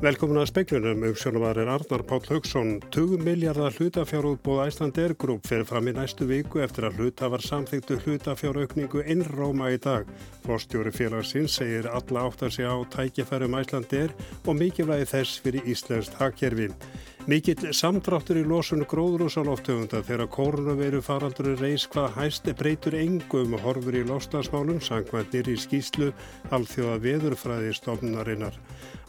Velkomin að speiklunum um sjónumarir Arnar Páll Haugsson. 20 miljardar hlutafjárútbóð Æslandeir Group fyrir fram í næstu viku eftir að hluta var samþyktu hlutafjáraukningu innróma í dag. Fórstjóri félagsins segir alla átt að segja á tækifærum Æslandeir og mikilvægi þess fyrir Íslandst hakkerfi. Mikill samdráttur í losunu gróðrúsaloftöfunda þegar koronaviru faraldur reys hvað hæst breytur engum horfur í lostasmálum sangvæntnir í skýslu alþjóða veðurfræði stofnunarinnar.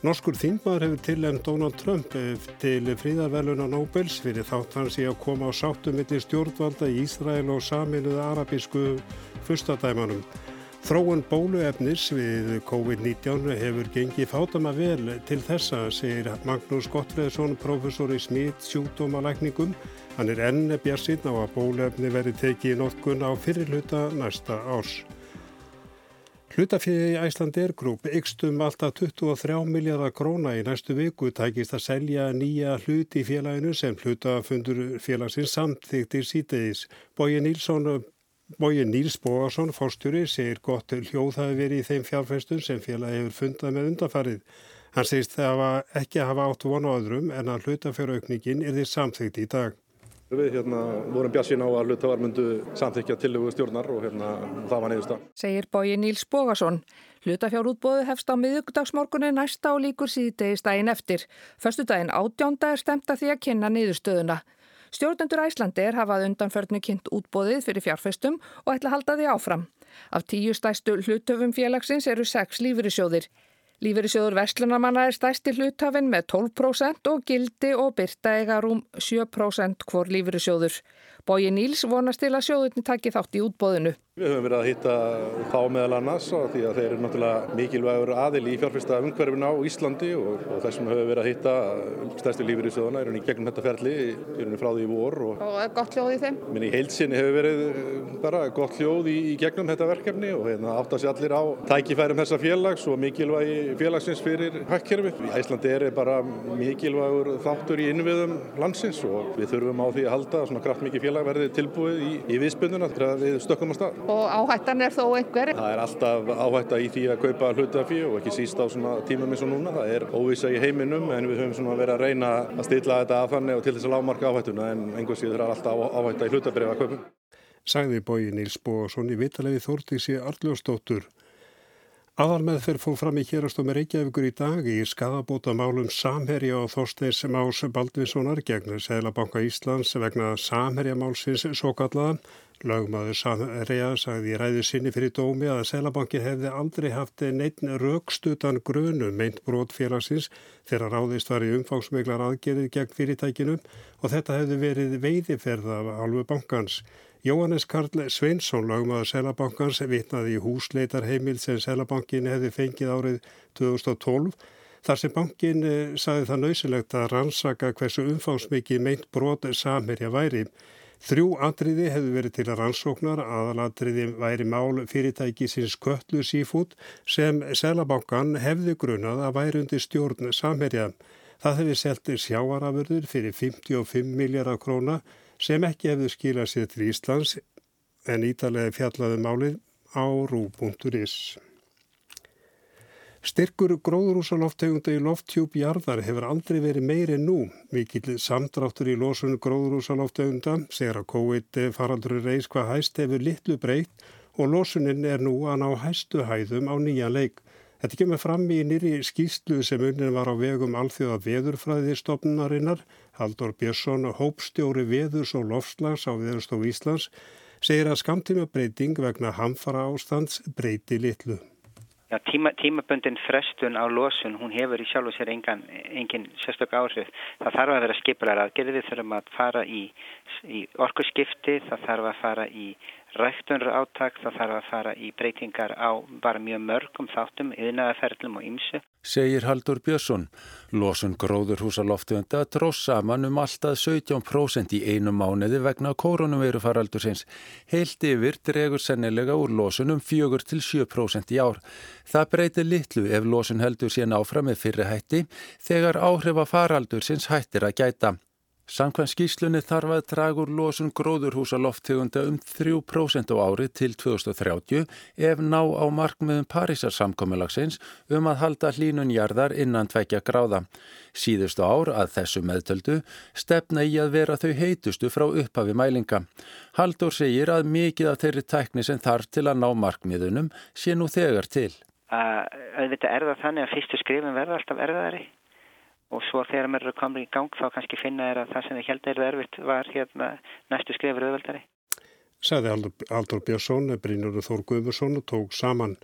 Norskur þingmaður hefur tilend Donald Trump til fríðarveluna Nobels fyrir þátt hans í að koma á sáttum millir stjórnvalda í Ísrael og saminuða arabísku fyrstadæmanum. Þróun bóluefnis við COVID-19 hefur gengið fátama vel til þessa, segir Magnús Gottfreðsson, professor í smitt sjúkdómalækningum. Hann er enn bjarsinn á að bóluefni veri tekið í notkun á fyrirluta næsta árs. Hlutafélagi Æslandeir Group ykstum alltaf 23 miljardar króna í næstu viku tækist að selja nýja hluti í félaginu sem hlutafundur félagsins samþyktir sítegis. Bóji Nílsson Bóji Níls Bógarsson, fórstjóri, segir gott hljóð hafi verið í þeim fjárfæstum sem félagi hefur fundað með undarfarið. Hann segist það að ekki hafa átt vonu öðrum en að hlutafjaraukningin er því samþykt í dag. Við hérna, vorum bjassín á að hlutavarmundu samþykja tillögu stjórnar og hérna, það var neyðust að. Segir bóji Níls Bógarsson. Hlutafjárútbóðu hefst á miðugdagsmorgunni næsta og líkur síðdegist daginn eftir. Förstu daginn átjónda er stemt að því að kynna niðurstöðuna. Stjórnendur Æslandir hafað undanförnu kynnt útbóðið fyrir fjárfestum og ætla halda því áfram. Af tíu stæstu hlutöfum félagsins eru sex lífyrirsjóðir. Lífeyrissjóður Vestlunarmanna er stæsti hlutafinn með 12% og gildi og byrta eiga rúm 7% hvor lífeyrissjóður. Bóji Níls vonast til að sjóðurni takki þátt í útbóðinu. Við höfum verið að hitta þá meðal annars því að þeir eru náttúrulega mikilvægur aðil í fjárfesta umhverfin á Íslandi og, og þessum höfum við verið að hitta stærstu lífeyrissjóðuna í gegnum þetta ferli frá því í vor. Og, og gott hljóð í þeim? Minn í heilsinni hefur verið bara gott hljóð í, í gegnum þetta verkefni og hérna átt að sé allir á tækifærum þessa félags og mikilvægi félagsins fyrir hækkerfi. Íslandi er bara mikilvægur þáttur í innviðum landsins og við þurfum á því að halda svona kraftmikið félag verði tilbúið í, í viðspunduna þegar við stökkum á stað. Og áhættan er þó einhver? Það er alltaf áhætta í því að kaupa hlutafi og ekki síst á svona tímum eins og núna. Það er óvisa í heiminum en við höfum svona verið að reyna að stilla þetta af þannig og til þess að lámarka áhættuna en einhvers síður er alltaf áhætta í hlutabrið að kaupa. Sagði bói Níls Bóasson í vitalegi Þórtísi Arljósdóttur. Aðalmeðferð fóð fram í hérastómi Reykjavíkur í dag í skadabóta málum Samherja og Þorsteins Más Baldvinssonar gegn Sælabanka Íslands vegna Samherjamálsins svo kallaða. Lögmaður Samherja sagði í ræðu sinni fyrir dómi að Sælabankin hefði aldrei haft neitt raukstutan grunu meint brot félagsins þegar ráðist var í umfangsmeglar aðgerið gegn fyrirtækinu og þetta hefði verið veiðiferð af halvu bankans. Jóhannes Karl Sveinsson, lagmaður Sælabankans, vitnaði í húsleitarheimil sem Sælabankin hefði fengið árið 2012. Þar sem bankin saði það nöysilegt að rannsaka hversu umfánsmikið meint brot samherja væri. Þrjú atriði hefði verið til að rannsóknar, aðalatriði væri mál fyrirtæki sinns Köttlu Seafood sem Sælabankan hefði grunað að væri undir stjórn samherja. Það hefði selti sjáarafurður fyrir 55 miljardar króna sem ekki hefðu skilað sér til Íslands en ítalega fjallaði málið á rú.is. Styrkur gróðrúsaloftegunda í lofttjúp jarðar hefur aldrei verið meiri nú. Mikill samdráttur í losun gróðrúsaloftegunda segir að COVID faraldur reys hvað hæst hefur litlu breytt og losunin er nú að ná hæstu hæðum á nýja leik. Þetta kemur fram í nýri skýslu sem unnin var á vegum alþjóða veðurfræðistofnunarinnar. Haldur Björnsson, hópstjóri veðurs og lofslags á Veðurstof Íslands, segir að skamtíma breyting vegna hamfara ástands breyti litlu. Já, tíma, tímaböndin frestun á losun, hún hefur í sjálf og sér engan, engin sérstök áhrif. Það þarf að vera skipular aðgerði, við þurfum að fara í, í orkusskipti, það þarf að fara í ræktunur áttak, það þarf að fara í breytingar á bara mjög mörgum þáttum, yðnaðaferðlum og ymsu. Segir Haldur Björnsson. Losun gróðurhúsaloftuenda dróð saman um alltaf 17% í einu mánuði vegna koronavirufaraldursins. Heilt yfir dregur sennilega úr losun um 4-7% í ár. Það breytir litlu ef losun heldur síðan áfram með fyrri hætti þegar áhrifa faraldursins hættir að gæta. Samkvæm skýslunni þarf að dragur losun gróðurhúsa lofttegunda um 3% á ári til 2030 ef ná á markmiðum Parísar samkominnlagsins um að halda hlínunjarðar innan tvekja gráða. Síðustu ár að þessu meðtöldu stefna í að vera þau heitustu frá upphafi mælinga. Haldur segir að mikið af þeirri tækni sem þarf til að ná markmiðunum sé nú þegar til. Uh, auðvitað er það þannig að fyrstu skrifin verða alltaf erðari og svo þegar maður eru komin í gang þá kannski finna er að það sem þið heldur er erfitt var hérna næstu skrifur auðvöldari. Saði Aldur Björnsson, Brynur Þór Guðmursson og tók saman.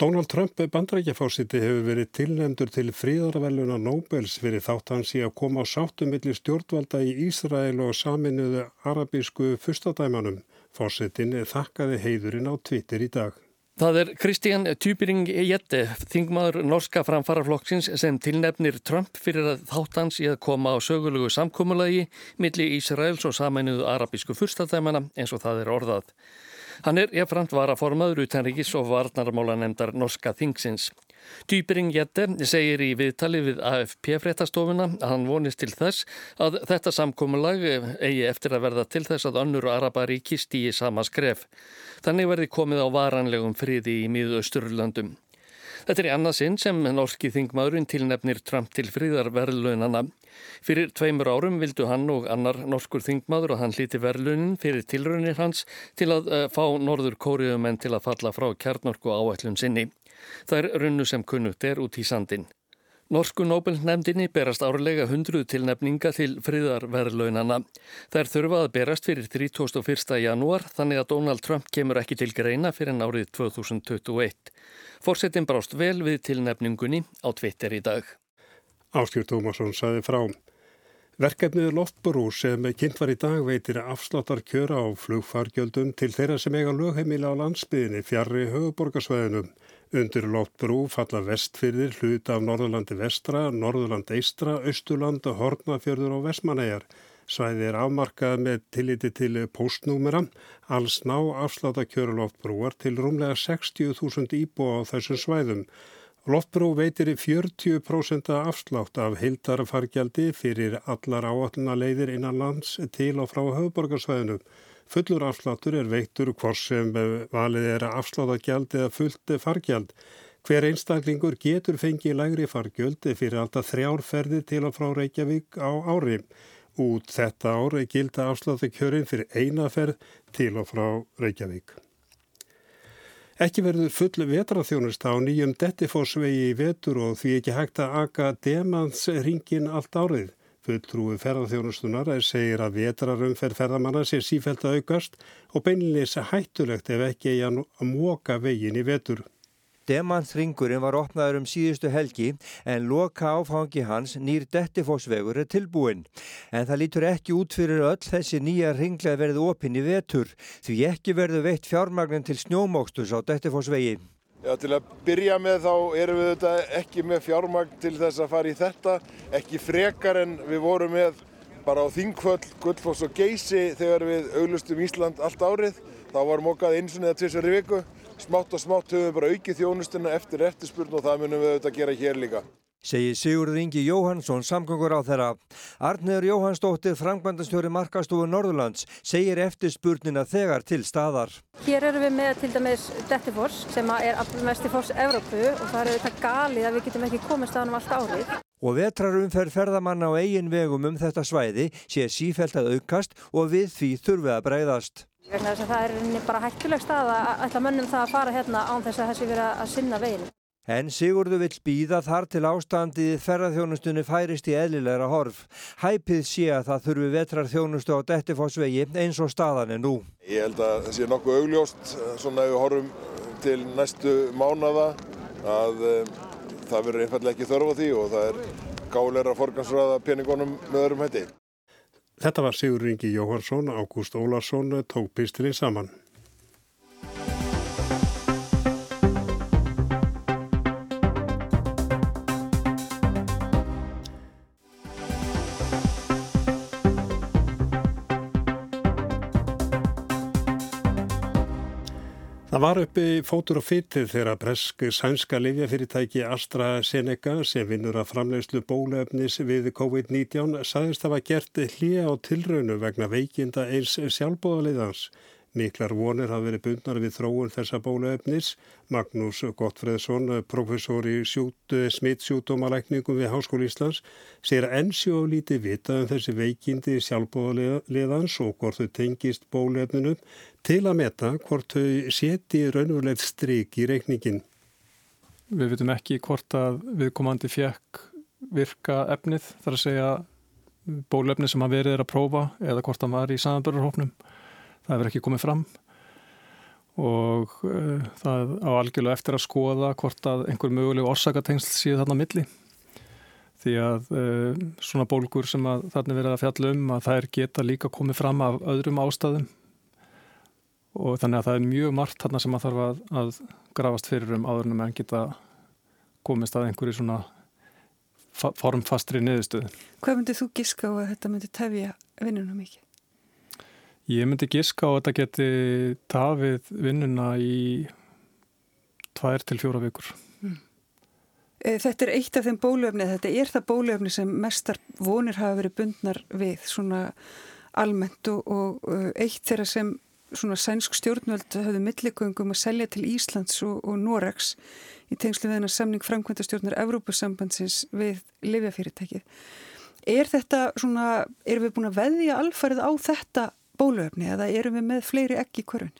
Donald Trump bandrækjafásiti hefur verið tilnefndur til fríðarveluna Nobels fyrir þátt hans í að koma á sáttumilli stjórnvalda í Ísrael og saminuðu arabísku fyrstadæmanum. Fásitin þakkaði heiðurinn á Twitter í dag. Það er Kristján Tjúpiring Jette, þingmaður norska framfaraflokksins sem tilnefnir Trump fyrir að þáttans í að koma á sögulegu samkómulagi milli Ísraels og samænuðu arabísku fyrstadæmana eins og það er orðað. Hann er jafnframt varaformaður utanríkis og varnarmála nefndar norska þingsins. Dýbring Jette segir í viðtali við AFP-fréttastofuna að hann vonist til þess að þetta samkómulag eigi eftir að verða til þess að önnur arabaríki stýi sama skref. Þannig verði komið á varanlegum friði í miðausturlöndum. Þetta er í annað sinn sem norski þingmaðurinn tilnefnir Trump til fríðarverðlunana. Fyrir tveimur árum vildu hann og annar norskur þingmaður og hann hlíti verðlunin fyrir tilraunir hans til að uh, fá norður kóriðumenn til að falla frá kjarnorku áætlun sinni. Það er runnu sem kunnugt er út í sandin. Norsku Nobel-nefndinni berast árlega hundruð tilnefninga til friðarverðlaunana. Þær þurfa að berast fyrir 31. janúar þannig að Donald Trump kemur ekki til greina fyrir árið 2021. Forsetin brást vel við tilnefningunni á Twitter í dag. Áskjör Tómasson saði frá. Verkefnið Loftbrú sem kynnt var í dag veitir afsláttar kjöra á flugfargjöldum til þeirra sem eiga lögheimila á landsbyðinni fjarrri höfuborgarsvæðinum. Undir Lóttbrú falla vestfyrðir hlut af Norðurlandi vestra, Norðurland eistra, Östurland, Hortnafjörður og Vestmanæjar. Svæði er afmarkað með tilliti til postnúmera. Alls ná afsláta kjöru Lóttbrúar til rúmlega 60.000 íbúa á þessum svæðum. Lóttbrú veitir 40% afslátt af heildarfargjaldi fyrir allar áallina leiðir innan lands til og frá höfuborgarsvæðinu. Fullur afsláttur er veittur hvort sem valið er að afsláta gjald eða fullt fargjald. Hver einstaklingur getur fengið lægri fargjöld fyrir alltaf þrjárferði til og frá Reykjavík á ári. Út þetta ári gilda afsláttu kjörin fyrir einaferð til og frá Reykjavík. Ekki verður full vetraþjónust á nýjum Dettifossvegi í vetur og því ekki hægt að aka demansringin allt árið. Fulltrúi ferðarþjónustunar segir að vetrarumferð ferðamanna sé sífælt að aukast og beinleis hættulegt ef ekki að móka vegin í vetur. Demansringurinn var opnaður um síðustu helgi en loka áfangi hans nýr Dettifossvegur er tilbúin. En það lítur ekki út fyrir öll þessi nýja ringlega verið opinn í vetur því ekki verður veitt fjármagnin til snjómókstus á Dettifossvegi. Já, til að byrja með þá erum við þetta ekki með fjármagn til þess að fara í þetta, ekki frekar en við vorum með bara á Þingvöll, Guldfoss og Geysi þegar við auglustum Ísland allt árið. Þá varum okkað eins og neða tvisar í viku. Smátt og smátt höfum við bara aukið þjónustuna eftir eftirspurn og það munum við auðvitað gera hér líka segir Sigurður Ingi Jóhansson samgöngur á þeirra. Arniður Jóhannsdóttir, frangvandastjóri markastofu Norðurlands, segir eftirspurnina þegar til staðar. Hér eru við með til dæmis Dettifoss sem er mestifoss Evrópu og það eru þetta galið að við getum ekki komið staðan um allt árið. Og vetrarumferð ferðamanna á eigin vegum um þetta svæði sé sífælt að aukast og við því þurfið að breyðast. Það er bara hættuleg stað að ætla mönnum það að fara hérna án þess að þessi vera að sinna veginn. En Sigurðu vill býða þar til ástandið ferðarþjónustunni færist í eðlilegra horf. Hæpið sé að það þurfi vetrarþjónustu á Dettifossvegi eins og staðan er nú. Ég held að það sé nokkuð augljóst svona ef við horfum til næstu mánada að um, það verður einfallega ekki þörfa því og það er gáleira forgansraða peningunum með öðrum hætti. Þetta var Sigur Ringi Jóhansson, Ágúst Ólarsson tók pistilinn saman. Það var uppi fótur og fytið þegar bresk sænska livjafyrirtæki AstraZeneca sem vinnur að framlegslu bólefnis við COVID-19 sagðist að hafa gert hlýja á tilraunu vegna veikinda eins sjálfbóðaliðans. Miklar vonir hafa verið bundnar við þróun þessa bóluefnis. Magnús Gottfreðsson, professor í smittsjútumalækningum við Háskóli Íslands, segir ennsjó lítið vita um þessi veikindi sjálfbóðaliðans og hvort þau tengist bóluefninu til að meta hvort þau seti raunverulegt stryk í reikningin. Við vitum ekki hvort að viðkomandi fjekk virka efnið, þar að segja bóluefni sem að verið er að prófa eða hvort það var í samanbörðarhófnum það hefur ekki komið fram og uh, það á algjörlega eftir að skoða hvort að einhver möguleg orsakatengsl síðu þarna milli því að uh, svona bólgur sem að þarna verið að fjalla um að er geta líka komið fram af öðrum ástæðum og þannig að það er mjög margt þarna sem að þarf að, að grafast fyrir um áður en geta komist að einhverju svona formfastri niðurstöðu. Hvað myndið þú gíska á að þetta myndi tefja vinnunum mikið? Ég myndi giska á að þetta geti tafið vinnuna í tvær til fjóra vikur. Mm. Þetta er eitt af þeim bólöfni, þetta er það bólöfni sem mestar vonir hafa verið bundnar við svona almennt og, og eitt þeirra sem svona sænsk stjórnvöld hafði milligöngum að selja til Íslands og, og Noregs í tengslu við hennar samning framkvæmda stjórnar Evrópusambandsins við livjafyrirtækið. Er þetta svona, erum við búin að veðja alfarið á þetta bóluefni eða erum við með fleiri ekki hverjum?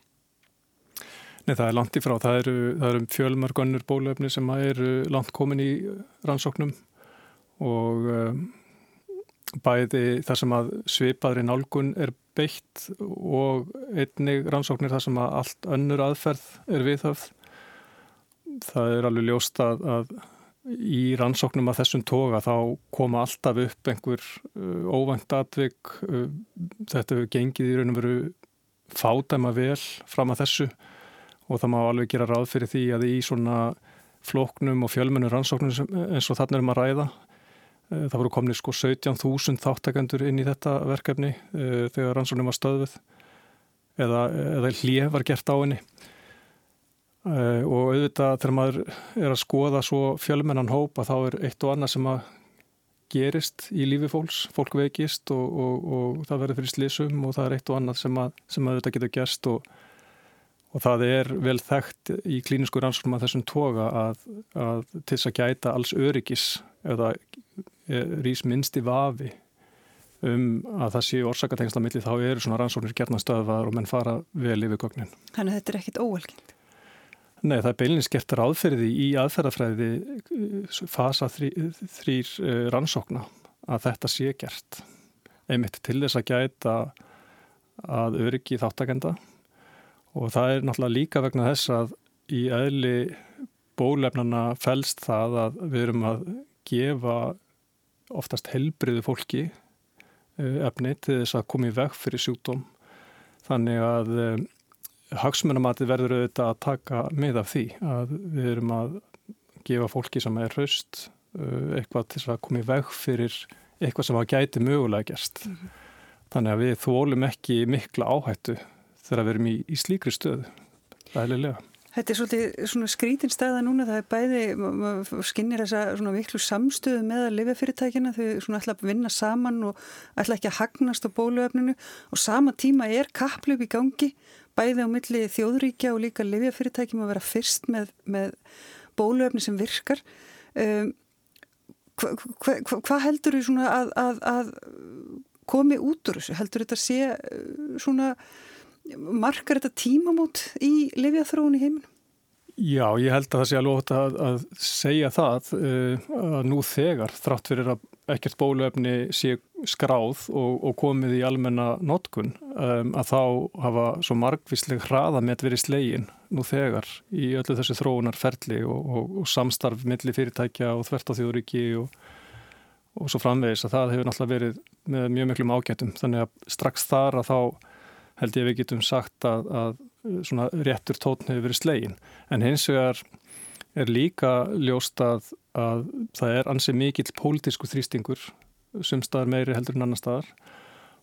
Nei, það er langt í frá. Það eru, eru fjölmörgönnur bóluefni sem eru langt komin í rannsóknum og um, bæði þar sem að svipaðri nálgun er beitt og einnig rannsóknir þar sem að allt önnur aðferð er viðhafð. Það er alveg ljóst að, að í rannsóknum að þessum toga þá koma alltaf upp einhver uh, óvænt atvik uh, þetta hefur gengið í raun og veru fádæma vel fram að þessu og það má alveg gera ráð fyrir því að í svona floknum og fjölmennu rannsóknum eins og þarna erum að ræða uh, það voru komnið sko 17.000 þáttakendur inn í þetta verkefni þegar rannsóknum var stöðuð eða, eða hlið var gert á henni og auðvitað þegar maður er að skoða svo fjölmennan hópa þá er eitt og annað sem að gerist í lífi fólks, fólk veikist og, og, og það verður fyrir slísum og það er eitt og annað sem að, sem að auðvitað getur gerst og, og það er vel þekkt í klínisku rannsóknum að þessum toga að, að til þess að gæta alls öryggis eða rýs minnst í vafi um að það séu orsakatengsla milli þá eru svona rannsóknir gerðnastöðvar og menn fara vel yfir gögnin. Þannig að þetta er ekkit óvelkend? Nei, það er beilinni skert ráðferði í aðferðafræði eh, fasa þrý, þrýr eh, rannsókna að þetta sé gert. Einmitt til þess að gæta að öryggi þáttakenda og það er náttúrulega líka vegna þess að í eðli bólefnana fælst það að við erum að gefa oftast helbriðu fólki eh, efni til þess að koma í veg fyrir sjúkdóm. Þannig að hagsmunamati verður auðvitað að taka með af því að við erum að gefa fólki sem er hraust uh, eitthvað til að koma í veg fyrir eitthvað sem að gæti mögulega gerst. Mm -hmm. Þannig að við þólum ekki mikla áhættu þegar við erum í, í slíkri stöðu. Það leilega. Þetta er svolítið skrítin staða núna, það er bæði, skinnir þessa viklu samstöðu með að lifa fyrirtækina, þau ætla að vinna saman og ætla ekki að hagnast á bóluöfninu og sama tíma er kapplöf í gangi bæði á milli þjóðríkja og líka livjafyrirtækjum að vera fyrst með, með bóluefni sem virkar um, hvað hva, hva, hva heldur þú að, að, að komi út úr þessu? Heldur þetta sé uh, svona markar þetta tímamót í livjathróun í heiminum? Já, ég held að það sé alveg ótt að, að segja það uh, að nú þegar þrátt fyrir að ekkert bóluefni sé skráð og, og komið í almenna notkun að þá hafa svo margvísleg hraða með að vera í slegin nú þegar í öllu þessu þróunarferli og, og, og samstarf millir fyrirtækja og þvert á þjóðriki og svo framvegis að það hefur náttúrulega verið með mjög miklum ágættum þannig að strax þar að þá held ég við getum sagt að, að svona réttur tótn hefur verið slegin en hins vegar er líka ljóst að, að það er ansið mikill pólitísku þrýstingur sem staðar meiri heldur en annar staðar.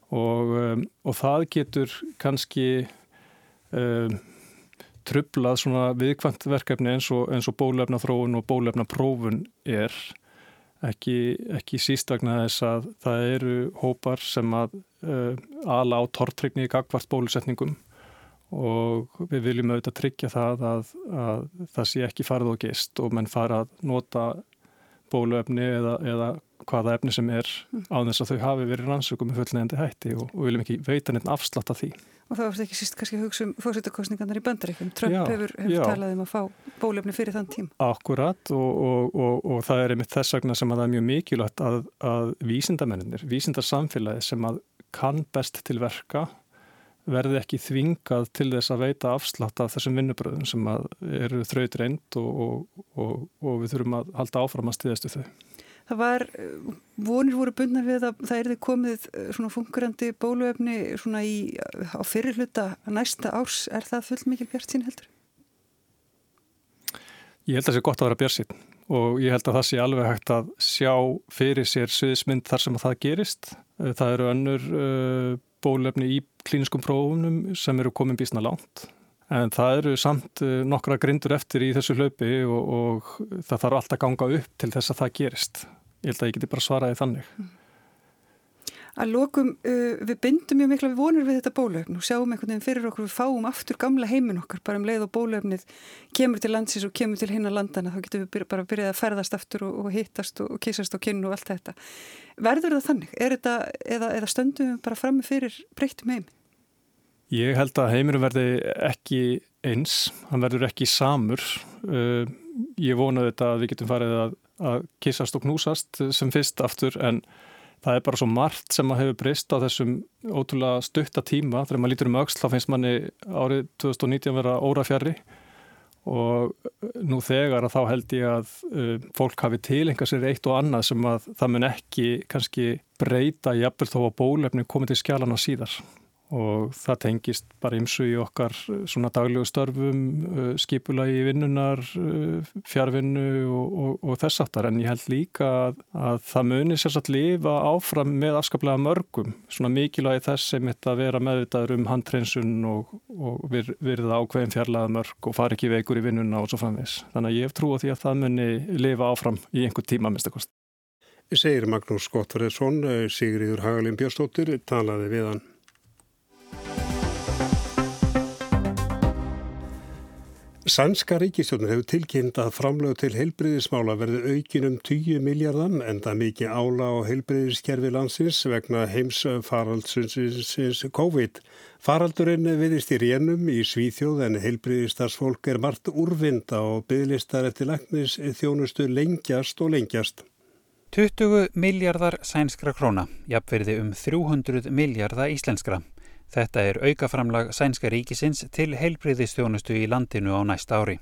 Og, um, og það getur kannski um, trublað svona viðkvæmt verkefni eins og, og bólefna þróun og bólefna prófun er ekki, ekki síst vegna þess að það eru hópar sem að uh, ala á tortrygni í gagvart bólusetningum og við viljum auðvitað tryggja það að, að það sé ekki farið og gist og menn fara að nota bóluefni eða, eða hvaða efni sem er á þess að þau hafi verið rannsökum með fullnegandi hætti og, og viljum ekki veita neitt afslátt af því. Og það varst ekki síst kannski að hugsa um fórsýttakostningarnar í bandaríkjum. Trump já, hefur, hefur talað um að fá bólefni fyrir þann tím. Akkurat og, og, og það er einmitt þess vegna sem að það er mjög mikilvægt að, að vísindamennir, vísindarsamfélagi sem að kann best til verka verði ekki þvingað til þess að veita afslátt af þessum vinnubröðum sem eru þraut reynd og, og, og við þurfum að halda áfram að stiðastu þau. Það var, vonir voru bundnar við að það erði komið eh, svona funkurandi bóluefni svona í, á fyrirluta næsta árs. Er það full mikil bjart sín heldur? Ég held að það sé gott að vera bjart sín og ég held að það sé alveg hægt að sjá fyrir sér sviðismynd þar sem að það gerist. Eh, það eru önnur uh, bólefni í klíniskum prófunum sem eru komin bísna langt. En það eru samt nokkra grindur eftir í þessu hlaupi og, og það þarf alltaf ganga upp til þess að það gerist ég held að ég geti bara svaraði þannig. Að lokum, uh, við bindum mjög mikla við vonur við þetta bólöfn og sjáum einhvern veginn fyrir okkur, við fáum aftur gamla heimin okkar bara um leið og bólöfnið kemur til landsins og kemur til hinna landana, þá getum við bara byrjað að ferðast aftur og, og hittast og, og kissast á kinn og allt þetta. Verður það þannig? Er þetta, eða, eða stöndum við bara frammi fyrir breyttum heim? Ég held að heiminum verði ekki eins, hann verður ekki samur. Uh, ég vona þetta að við getum farið að að kissast og knúsast sem fyrst aftur en það er bara svo margt sem að hefur breyst á þessum ótrúlega stutta tíma. Þegar maður lítur um auksl þá finnst manni árið 2019 vera órafjari og nú þegar að þá held ég að uh, fólk hafi tilengað sér eitt og annað sem að það mun ekki kannski breyta jafnvel þó að bólefni komið til skjálana síðar og það tengist bara ymsu í okkar eh, svona daglegu störfum, eh, skipulagi vinnunar, eh, fjárvinnu og, og, og þess aftar en ég held líka að, að það munir sérstaklega lifa áfram með afskaplega mörgum, svona mikilvægi þess sem þetta að vera meðvitaður um handreinsun og, og vir, virða ákveðin fjarlaga mörg og fara ekki veikur í vinnuna og svo framvis. Þannig að ég hef trú á því að það muni lifa áfram í einhver tíma minnstakost. Segir Magnús Skottfriðsson, Sigriður Hagalin Björnstóttir, talaði við hann. Sænska ríkistjónur hefur tilkynnt að framlög til heilbriðismála verði aukin um 10 miljardan en það mikið ála á heilbriðiskerfi landsins vegna heims faraldsins COVID. Faraldurinn viðist í rénum í Svíþjóð en heilbriðistarsfólk er margt úrvinda og bygglistar eftir lagnis þjónustu lengjast og lengjast. 20 miljardar sænskra króna, jafnverði um 300 miljarda íslenskra. Þetta er aukaframlag sænska ríkisins til heilbriðistjónustu í landinu á næsta ári.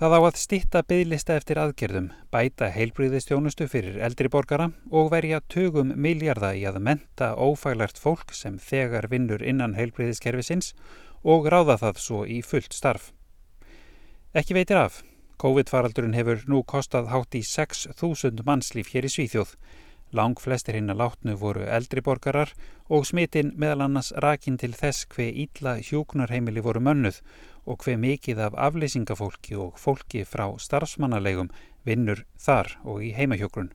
Það á að stitta bygglista eftir aðgerðum, bæta heilbriðistjónustu fyrir eldri borgara og verja tögum miljarda í að menta ófæglert fólk sem þegar vinnur innan heilbriðiskerfisins og ráða það svo í fullt starf. Ekki veitir af. COVID-faraldurinn hefur nú kostað hátt í 6.000 mannslíf hér í Svíþjóð Lang flestir hinn að látnu voru eldri borgarar og smitinn meðal annars rakin til þess hver ítla hjókunarheimili voru mönnuð og hver mikið af afleysingafólki og fólki frá starfsmannalegum vinnur þar og í heimahjókrun.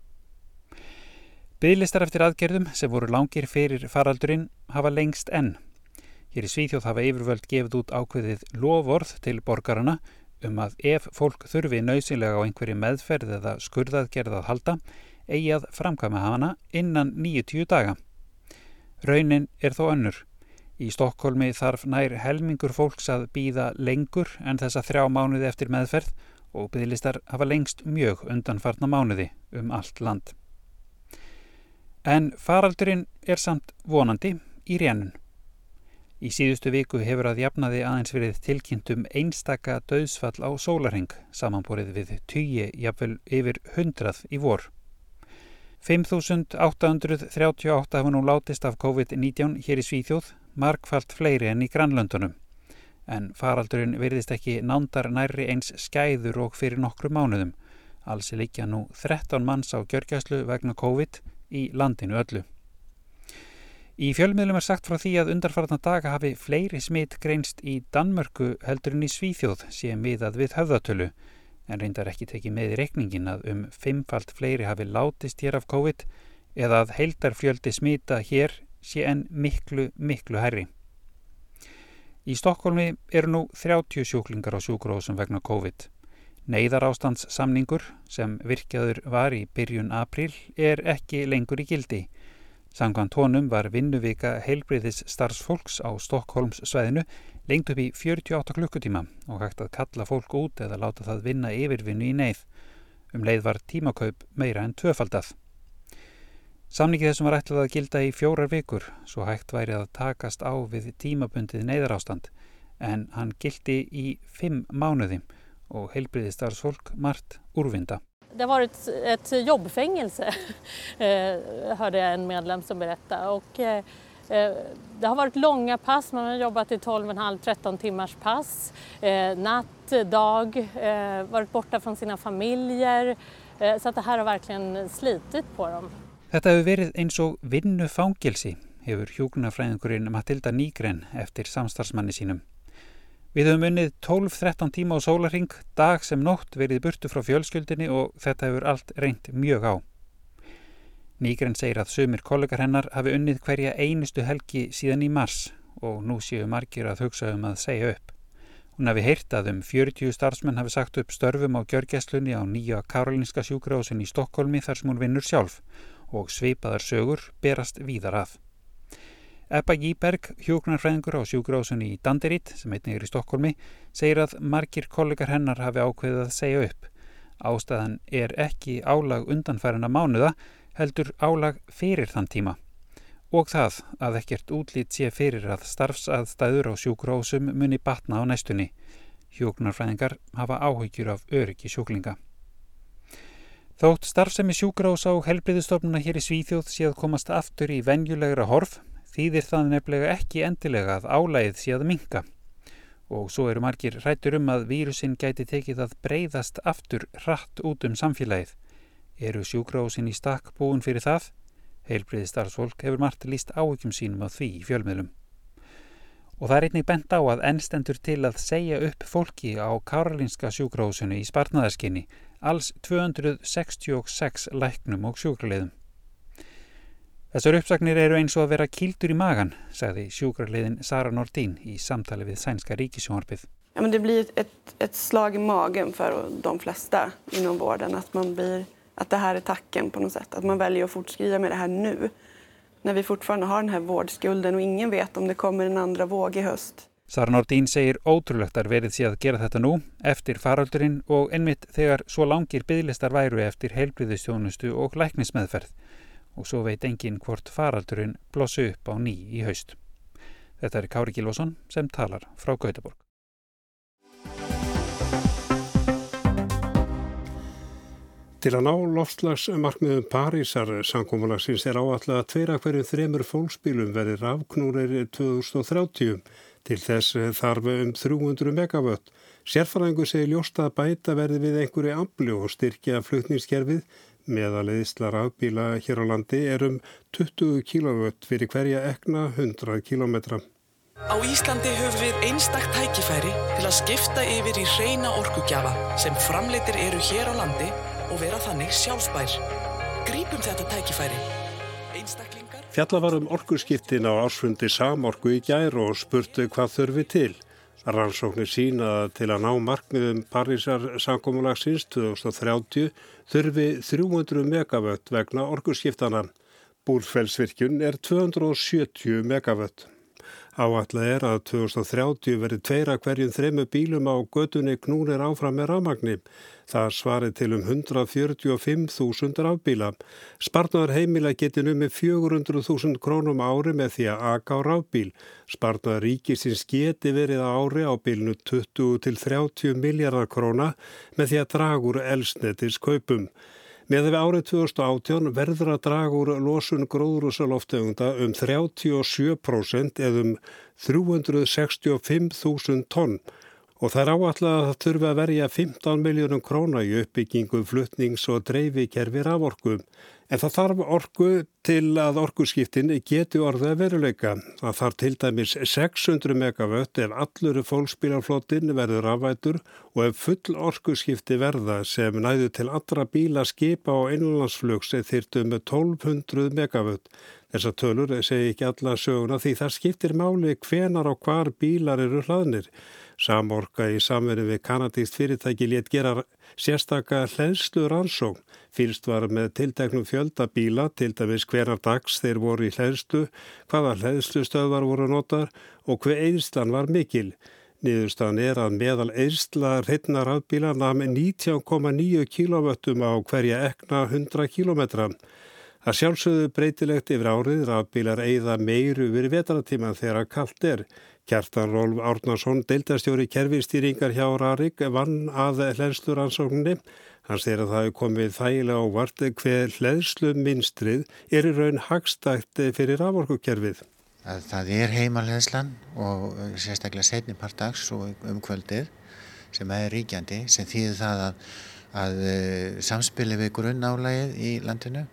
Bygglistar eftir aðgerðum sem voru langir fyrir faraldurinn hafa lengst enn. Hér í Svíþjóð hafa yfirvöld gefið út ákveðið lovorð til borgarana um að ef fólk þurfi nöysilega á einhverju meðferð eða skurðaðgerð að halda eigi að framkvæma hana innan 90 daga. Raunin er þó önnur. Í Stokkólmi þarf nær helmingur fólks að býða lengur en þessa þrjá mánuði eftir meðferð og bygglistar hafa lengst mjög undanfarna mánuði um allt land. En faraldurinn er samt vonandi í rénun. Í síðustu viku hefur að jafnaði aðeins verið tilkynntum einstaka döðsfall á sólarheng samanborið við tugi jafnvel yfir hundrað í vor. 5.838 hafa nú látist af COVID-19 hér í Svíþjóð, markfalt fleiri enn í grannlöndunum. En faraldurinn verðist ekki nándar nærri eins skæður og fyrir nokkru mánuðum. Alls er líka nú 13 manns á gjörgjæslu vegna COVID í landinu öllu. Í fjölmiðlum er sagt frá því að undarfartna daga hafi fleiri smitt greinst í Danmörku heldur en í Svíþjóð sem miðað við höfðatölu en reyndar ekki tekið með í reikningin að um fimmfalt fleiri hafi látist hér af COVID eða að heildarfjöldi smita hér sé en miklu, miklu herri. Í Stokkólmi eru nú 30 sjúklingar á sjúkrósum vegna COVID. Neiðar ástandssamningur sem virkjaður var í byrjun april er ekki lengur í gildi. Sangvan tónum var vinnuvika heilbriðis starfsfólks á Stokkólms sveðinu lengt upp í 48 klukkutíma og hægt að kalla fólk út eða láta það vinna yfirvinnu í neyð. Um leið var tímakaup meira en tvöfaldað. Samningi þessum var ætlað að gilda í fjórar vikur svo hægt væri að takast á við tímabundið neyðarástand en hann gildi í fimm mánuðim och helbriðistarsfolk margt urvinda. Det har varit ett jobbfängelse, eh, hörde jag en medlem som berättade. Och, eh, det har varit långa pass, man har jobbat i 12,5-13 timmars pass. Eh, natt, dag, varit borta från sina familjer. Så att det här har verkligen slitit på dem. Þetta hefur verið eins og vinnufangilsi, hefur hjúknarfræðingurinn Matilda Nýgren eftir samstarfsmanni sínum. Við höfum unnið 12-13 tíma á sólaring, dag sem nótt verið burtu frá fjölskyldinni og þetta hefur allt reynd mjög á. Nýgren segir að sumir kollegar hennar hafi unnið hverja einustu helgi síðan í mars og nú séu margir að hugsa um að segja upp. Hún hafi heyrt að um 40 starfsmenn hafi sagt upp störfum á gjörgæslunni á nýja karolinska sjúkrásin í Stokkólmi þar sem hún vinnur sjálf og sveipaðar sögur berast víðar að. Ebba Jíberg, hjóknarfræðingur á sjúgrásunni í Danderit, sem einnig er í Stokkólmi, segir að margir kollegar hennar hafi ákveðið að segja upp. Ástæðan er ekki álag undanfærina mánuða, heldur álag fyrir þann tíma. Og það að ekkert útlít sé fyrir að starfsaðstæður á sjúgrásum muni batna á næstunni. Hjóknarfræðingar hafa áhyggjur af öryggi sjúklinga. Þótt starfsemi sjúgrás á helbriðustofnuna hér í Svíþjóð sé að komast aftur í venjulegra horf þýðir það nefnilega ekki endilega að álægið sé að minka. Og svo eru margir rættur um að vírusinn gæti tekið að breyðast aftur hratt út um samfélagið. Eru sjúgrásin í stakk búin fyrir það? Heilbriði starfsfólk hefur margt líst áhyggjum sínum á því í fjölmiðlum. Og það er einnig bent á að ennstendur til að segja upp fólki á Karolinska sjúgrásunni í spartnaðarskinni alls 266 læknum og sjúkraliðum. Þessar uppsagnir eru eins og að vera kildur i magan, sagði sjúkrarliðin Sara Nordin i samtale vid Sænska ríkisjónarbið. Ja, men det blir ett, ett slag i magen för de flesta inom vården att, man blir, att det här är tacken på något sätt. Att man väljer att fortskrida med det här nu. När vi fortfarande har den här vårdskulden och ingen vet om det kommer en andra våg i höst. Sara Nordin segir ótrúlegt að verið sé að gera þetta nú eftir faraldurinn og einmitt þegar svo langir bygglistar væru eftir heilbriðistjónustu og læknismeðferð og svo veit engin hvort faraldurinn blossu upp á ný í haust. Þetta er Kári Gilvason sem talar frá Gautaborg. Til að ná loftslagsmarkmiðum Parísar samkómulagsins er áallega að tveira hverju þremur fólksbílum verið rafknúrir 2030 til þess þarf um 300 megavött. Sérfærangu segir ljósta að bæta verði við einhverju amblu og styrkja flutningskerfið Meðaleiðsla rafbíla hér á landi er um 20 kW fyrir hverja ekna 100 km. Á Íslandi höfum við einstaktt tækifæri til að skipta yfir í reyna orkugjafa sem framleitir eru hér á landi og vera þannig sjálfsbær. Grípum þetta tækifæri. Einstaklingar... Fjalla var um orkuskiptin á ársfundi samorku í gær og spurtu hvað þurfi til. Rannsóknir sína til að ná markmiðum Parísar sankomulagsins 2030 þurfi 300 megavött vegna orkurskiptana. Búrfellsvirkjun er 270 megavött. Áallega er að 2030 verið tveira hverjum þremu bílum á gödunni knúnir áfram með rámagnir. Það svarið til um 145.000 rafbíla. Spartnaður heimila geti numið 400.000 krónum ári með því að aka á rafbíl. Spartnaður ríkisins geti verið ári á bílnu 20 til 30 miljardar króna með því að dragur elsnetis kaupum. Með við árið 2018 verður að draga úr losun gróðrúsaloftegunda um 37% eða um 365.000 tonn og það er áallega að það þurfa að verja 15 miljónum króna í uppbyggingu fluttnings- og dreifikerfi raforku. En það þarf orku til að orkuskiptin geti orðið veruleika. Það þarf til dæmis 600 megavött ef allur fólksbílarflottin verður afvætur og ef full orkuskipti verða sem næðu til allra bíla skipa á einlandsflugs þyrtu með 1200 megavött. Þessar tölur segi ekki alla söguna því það skiptir máli hvenar og hvar bílar eru hlaðnir. Samorka í samverðu við kanadíst fyrirtæki létt gera sérstaka hlæðslu rannsókn. Fyrst var með tilteknum fjölda bíla, til dæmis hverjar dags þeir voru í hlæðslu, hvaða hlæðslu stöðvar voru notar og hver eðslan var mikil. Niðurstan er að meðal eðsla hreitna rafbíla nami 19,9 kW á hverja ekna 100 km. Það sjálfsögðu breytilegt yfir árið rafbílar eigða meiru verið vetratíma þegar kallt er. Kjartan Rólf Árnarsson, deildastjóri kerfistýringar hjá Rarik, vann að hlæðslu rannsókninni. Hann segir að það hefur komið þægilega ávart hver hlæðslu minstrið er í raun hagstækt fyrir raforkukerfið. Það er heimalheðslan og sérstaklega setni part dags og umkvöldið sem er ríkjandi sem þýðir það að, að samspili við grunnálægið í landinu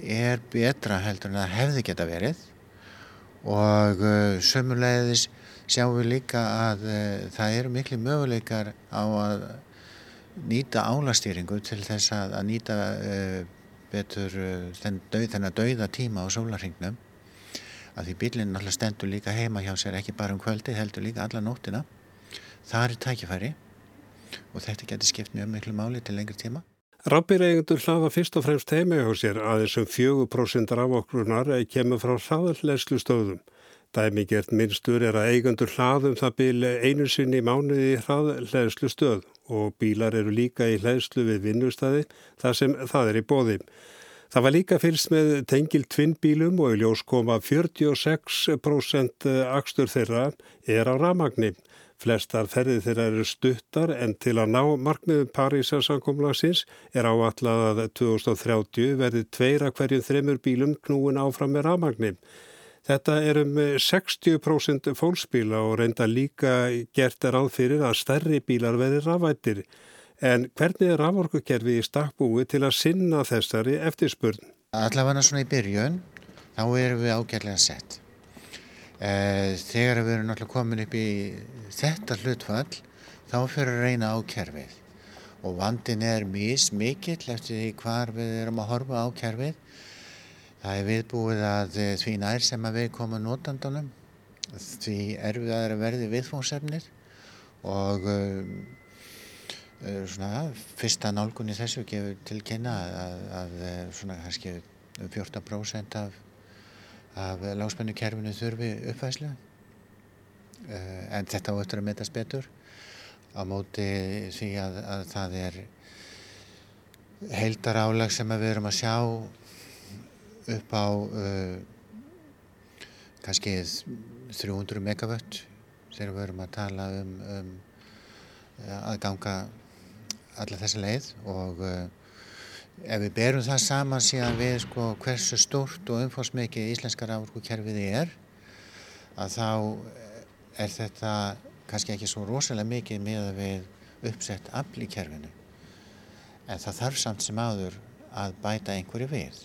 er betra heldur en það hefði geta verið og sömulegðis sjáum við líka að það eru miklu möguleikar á að nýta álastýringu til þess að, að nýta uh, betur uh, þennan dauða tíma á sólarhingnum að því bílinn náttúrulega stendur líka heima hjá sér ekki bara um kvöldi, heldur líka alla nóttina. Það er tækifæri og þetta getur skipt mjög miklu máli til lengri tíma Rabbeireigendur hlaða fyrst og fremst heima hjá sér að þessum 4% rafokrunar kemur frá hraðarlegslu stöðum Dæmi gert minnstur er að eigandur hlaðum það bíl einu sinni í mánuði hraðlegslu stöð og bílar eru líka í hlæðslu við vinnustæði þar sem það er í bóði. Það var líka fyrst með tengil tvinnbílum og í ljós koma 46% akstur þeirra er á ramagni. Flestar ferði þeirra eru stuttar en til að ná markmiðum Parísarsankomlagsins er áallað að 2030 verði tveira hverjum þremur bílum knúin áfram með ramagni. Þetta er um 60% fólksbíla og reynda líka gert er áfyrir að stærri bílar verði rafættir. En hvernig er raforkukerfi í stakkbúi til að sinna þessari eftirspurn? Allavega svona í byrjun, þá erum við ágæðlega sett. Þegar við erum náttúrulega komin upp í þetta hlutfall, þá fyrir að reyna á kerfið. Og vandin er mís mikill eftir því hvar við erum að horfa á kerfið. Það er viðbúið að því nær sem að við komum notandunum, því erfiðar að verði viðfóngsefnir og uh, svona fyrsta nálgun í þessu gefur til kynna að, að svona kannski um 14% af, af lágspennukerfinu þurfi uppfæslu uh, en þetta á eftir að metast betur á móti því að, að það er heildar álag sem við erum að sjá upp á uh, kannski 300 megavött þegar við erum að tala um, um að ganga alla þessi leið og uh, ef við berum það saman síðan við sko hversu stórt og umfórsmikið íslenska rávorkukerfið er að þá er þetta kannski ekki svo rosalega mikið með að við uppsett afl í kerfinu. En það þarf samt sem áður að bæta einhverju við.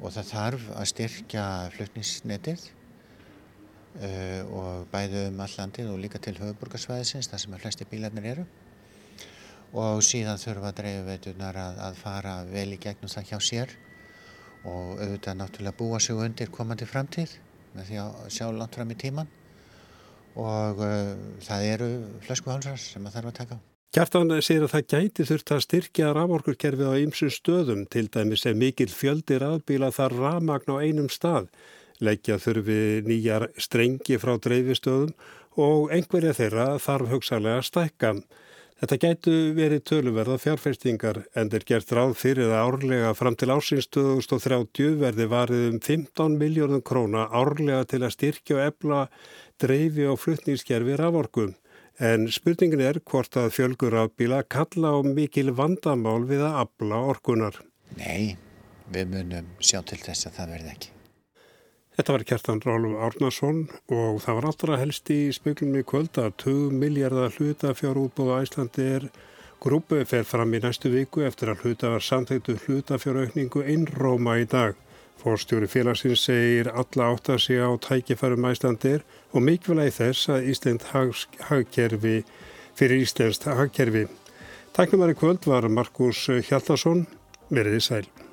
Og það þarf að styrkja flutningsnetið uh, og bæðu um allandið og líka til höfuborgarsvæðisins þar sem að flesti bílarnir eru og síðan þurfa dreifveitunar að, að fara vel í gegnum það hjá sér og auðvitað náttúrulega búa sig undir komandi framtíð með því að sjá langt fram í tíman og uh, það eru flöskuhálsar sem að þarf að taka á. Kjartan segir að það gæti þurft að styrkja raforkurkerfið á ymsum stöðum, til dæmis ef mikil fjöldi rafbíla þar rafmagn á einum stað, leggja þurfi nýjar strengi frá dreifistöðum og einhverja þeirra þarf hugsalega stækka. Þetta gætu verið töluverða fjárfestingar en er gert ráð fyrir að árlega fram til ásins 2030 verði varið um 15 miljónum króna árlega til að styrkja og ebla dreifi og flutningskerfi raforkum. En spurningin er hvort að fjölgur rafbíla kalla á mikil vandamál við að abla orkunar. Nei, við munum sjá til þess að það verði ekki. Þetta var Kjartan Rálum Árnason og það var allra helst í spöglum í kvöld að 2 miljardar hluta fjárútbóða Æslandi er Grúpu fer fram í næstu viku eftir að hluta var samþektu hlutafjaraukningu innróma í dag. Fórstjóri félagsins segir alla átt að sig á tækifærum æslandir og mikilvægi þess að Ísland hagkerfi fyrir Íslandst hagkerfi. Tæknumari kvöld var Markus Hjaldarsson, veriði sæl.